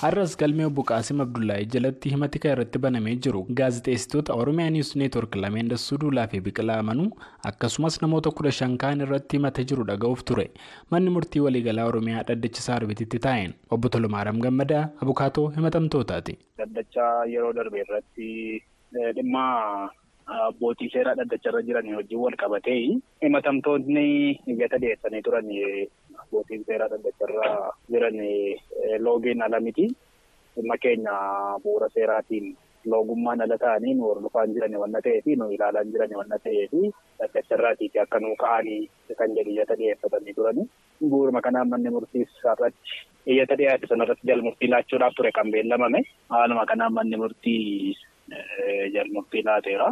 Har'as galmee obbo Qaasim Abdullahi jalatti himati kan irratti banamee jiru gaazexeessitoota Oromiyaa Niwus Neetwoork lameen Dassuu Duulaa fi Biqilaa Amanuu akkasumas namoota kudha shan kaan irratti himatee jiru dhaga'uuf ture. Manni murtii waliigalaa Oromiyaa dhaddacha Saarbititti taa'een obbo Tolumaaram Gammadaa abukaatoo himatamtootaati. Dhaddacha yeroo darbe irratti dhimma abbootii seeraa dhaddacharra jiran wajjin wal qabatee himatamtoonni iyyata dhiyeessanii turan abbootiin seeraa dhaddacharra jiran loogiin ala miti. Dhimma keenya bu'uura seeraatiin loogummaan ala ta'anii nu hordofaan jiran wanna ta'ee fi nu ilaalaan jiran wanna ta'ee fi dhaddacharraatiiti akka nu ka'anii kan jedhu iyyata dhiyeeffatanii turani. Bu'uuruma kanaan manni murtiis irratti iyyata dhiyaate sanarratti jalmurtii laachuudhaaf ture kan beellamame. Haaluma kanaan manni murtii jalmurtii laateera.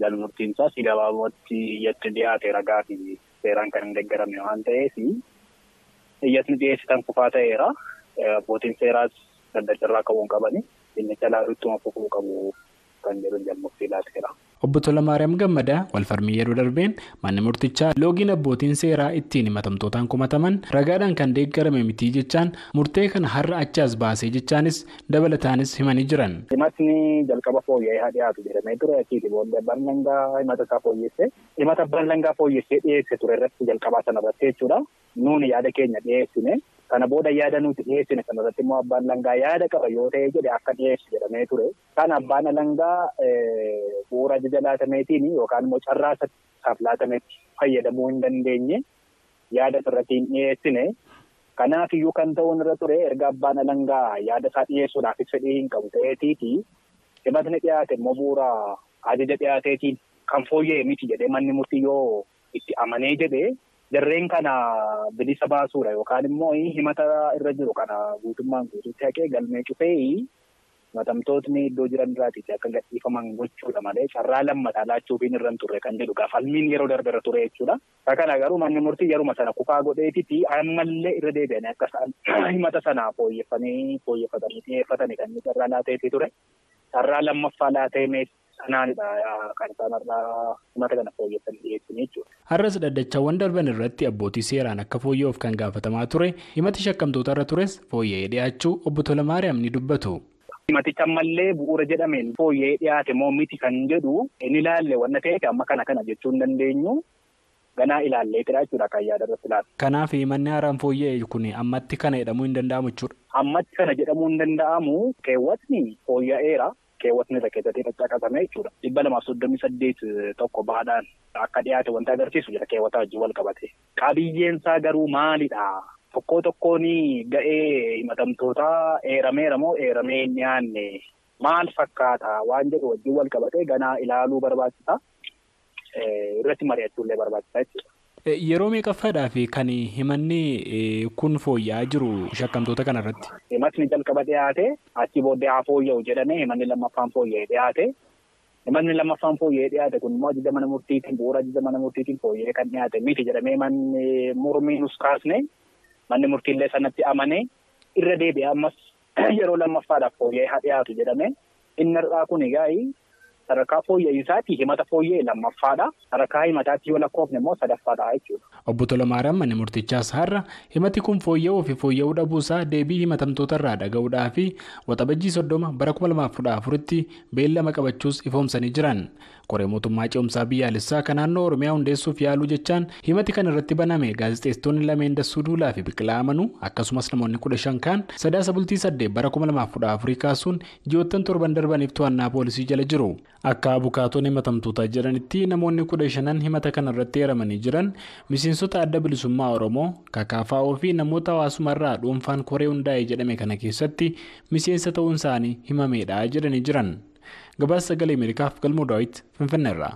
Jalmurtiin isaas gabaabumatti iyyatti dhiyaate ragaa fi seeraan kan hin deeggarame waan ta'eef iyyatni dhiyeessitan kufaa ta'eera. Abbootiin seeraas dhaddacharraa qabuun qabani. Inni jalaa ittuma fufuu qabu kan jedhu jalmurtii laateera. Obbo Tolamaariyaam Gammadaa walfarmii yeroo darbeen manni murtichaa loogiin abbootiin seeraa ittiin himatamtootaan kumataman ragaadhaan kan deeggarame mitii jechaan murtee kana har'a achaas baasee jechaanis dabalataanis himanii jiran. Himatni jalqaba fooyya'ee haa dhiyaatu jedhamee ture achiiti booddee abbaan langaa himata isaa fooyyessee himata abbaan langaa fooyyessee dhiyeesse ture irratti jalqabaa sana irratti jechuudha. Nuuni yaada keenya dhiyeessine kana booda yaada nuti dhiyeessine sanarratti immoo abbaan langaa yaada qaba yoo ta'e jedhe akka dhiyeessu jedhamee ture. Kan abbaan langaa bu'uura ajaja laatameetiin yookaan immoo carraa isaaf laatametti fayyadamuu hin dandeenye yaada irratti hin dhiyeessine. Kanaaf iyyuu kan ta'uun irra ture erga abbaan langaa yaada isaa dhiyeessuudhaafis fedhii hin qabu ta'eetiiti himatni dhiyaate immoo bu'uura ajaja dhiyaateetiin kan fooyya'e miti jedhee manni murtii yoo itti amanee jedhee jarreen kana bilisa baasuudha yookaan immoo himata irra jiru kana guutummaan guutuutti haqee galmee cufee himatamtootni iddoo jiran irraatiif akka gadhiifaman gochuudha malee carraa lammataa laachuufiin irra hin turre kan jedhu falmiin yeroo darbe irra ture jechuudha. Kana garuu manni murtii yeruma sana kufaa godheetiti ammallee irra deebi'anii akka himata sana fooyyeffatanii dhiyeeffatanii kan inni carraa laateetii ture. Carraa lammaffaa laatee sanaanidha kan isaan irraa himata kana fooyyeffanii dhiyeessanii jechuudha. Har'as dhaddachaawwan darban irratti abbootii seeraan akka fooyya'uuf kan gaafatamaa ture himati shakkamtoota irra tures fooyya'ee dhiyaachuu obbo Tolamaariyaam ni dubbatu. Himaticha ammallee bu'uura jedhameen fooyya'ee dhiyaate moo miti kan jedhu inni ilaalle wanna ta'eef amma kana kana jechuu hin dandeenyu ganaa ilaalleetidha jechuudha kan yaada irratti ilaalla. Kanaaf manni haaraan fooyya'e kun ammatti kana jedhamuu hin danda'amu jechuudha. Ammatti kana jedhamuu hin danda'amu keewwatni fooyya'eera. Keewwatni irra keessatti caccaqasame jechuudha. Dhibba lamaaf soddomii saddeet tokko baadhaan akka dhiyaate wanta agarsiisu jira keewwata wajjin wal qabate. Qabiyyeensaa garuu maalidha? Tokkoo tokkoon ga'ee himatamtootaa eerameera moo eeramee hin dhiyaanne maal fakkaata waan jedhu wajjin wal qabatee ganaa ilaaluu barbaachisa. Irratti mari'achuullee barbaachisa jechuudha. Yeroo meeqaffaadhaaf kan himanni kun fooyya'aa jiru shakkamtoota kanarratti? Himatni jalqaba dhiyaate achi booddee haa fooyya'u jedhamee himanni lammaffaan fooyya'ee dhiyaate. Himanni lammaffaan fooyya'ee dhiyaate kun immoo ajaja mana murtiitiin bu'uura ajaja mana murtiitiin fooyya'ee kan dhiyaate miti jedhamee manni mormii nus kaasne manni murtiillee sanatti amane irra deebi'ee ammas yeroo lammaffaadhaaf fooyya'ee haa dhiyaatu jedhame inni har'aa kun egaa sadarkaa fooyya'insaatti himata fooyya'e lammaffaadha. Sadarkaa himataatti yoo lakkoofne immoo sadaffaadha jechuudha. Obbo Tolamaariyaam manni murtichaas har'a himati kun fooyya'uu fi fooyya'uu dhabuusaa deebii himatamtoota irraa dhaga'uudhaa fi waxabajjii soddoma bara kuma lamaaf kudha afuritti beellama qabachuus ifoomsanii jiran. Qoree mootummaa ce'umsaa biyyaalessaa kan naannoo Oromiyaa hundeessuuf yaaluu jechaan himati kan irratti baname gaazexeessitoonni lameen Dassuu Duulaa fi Biqilaa Amanuu akkasumas namoonni kudha shan kaan sadaasa bultii saddeet bara kuma lamaaf kudha afurii kaasuun ji'oottan torban darbaniif to'annaa poolisii jala jiru. Akka abukaatoon himatamtootaa jedhanitti namoonni kudha shanan himata kana irratti eeramanii jiran miseensota adda bilisummaa Oromoo kakaafa'oo fi namoota hawaasumarraa dhuunfaan koree hundaa'e jedhame kana keessatti miseensa ta'uun isaanii himameedha jedhanii jiran. Gabaasa sagalee Ameerikaaf galmoo daawwiti Finfinneerraa.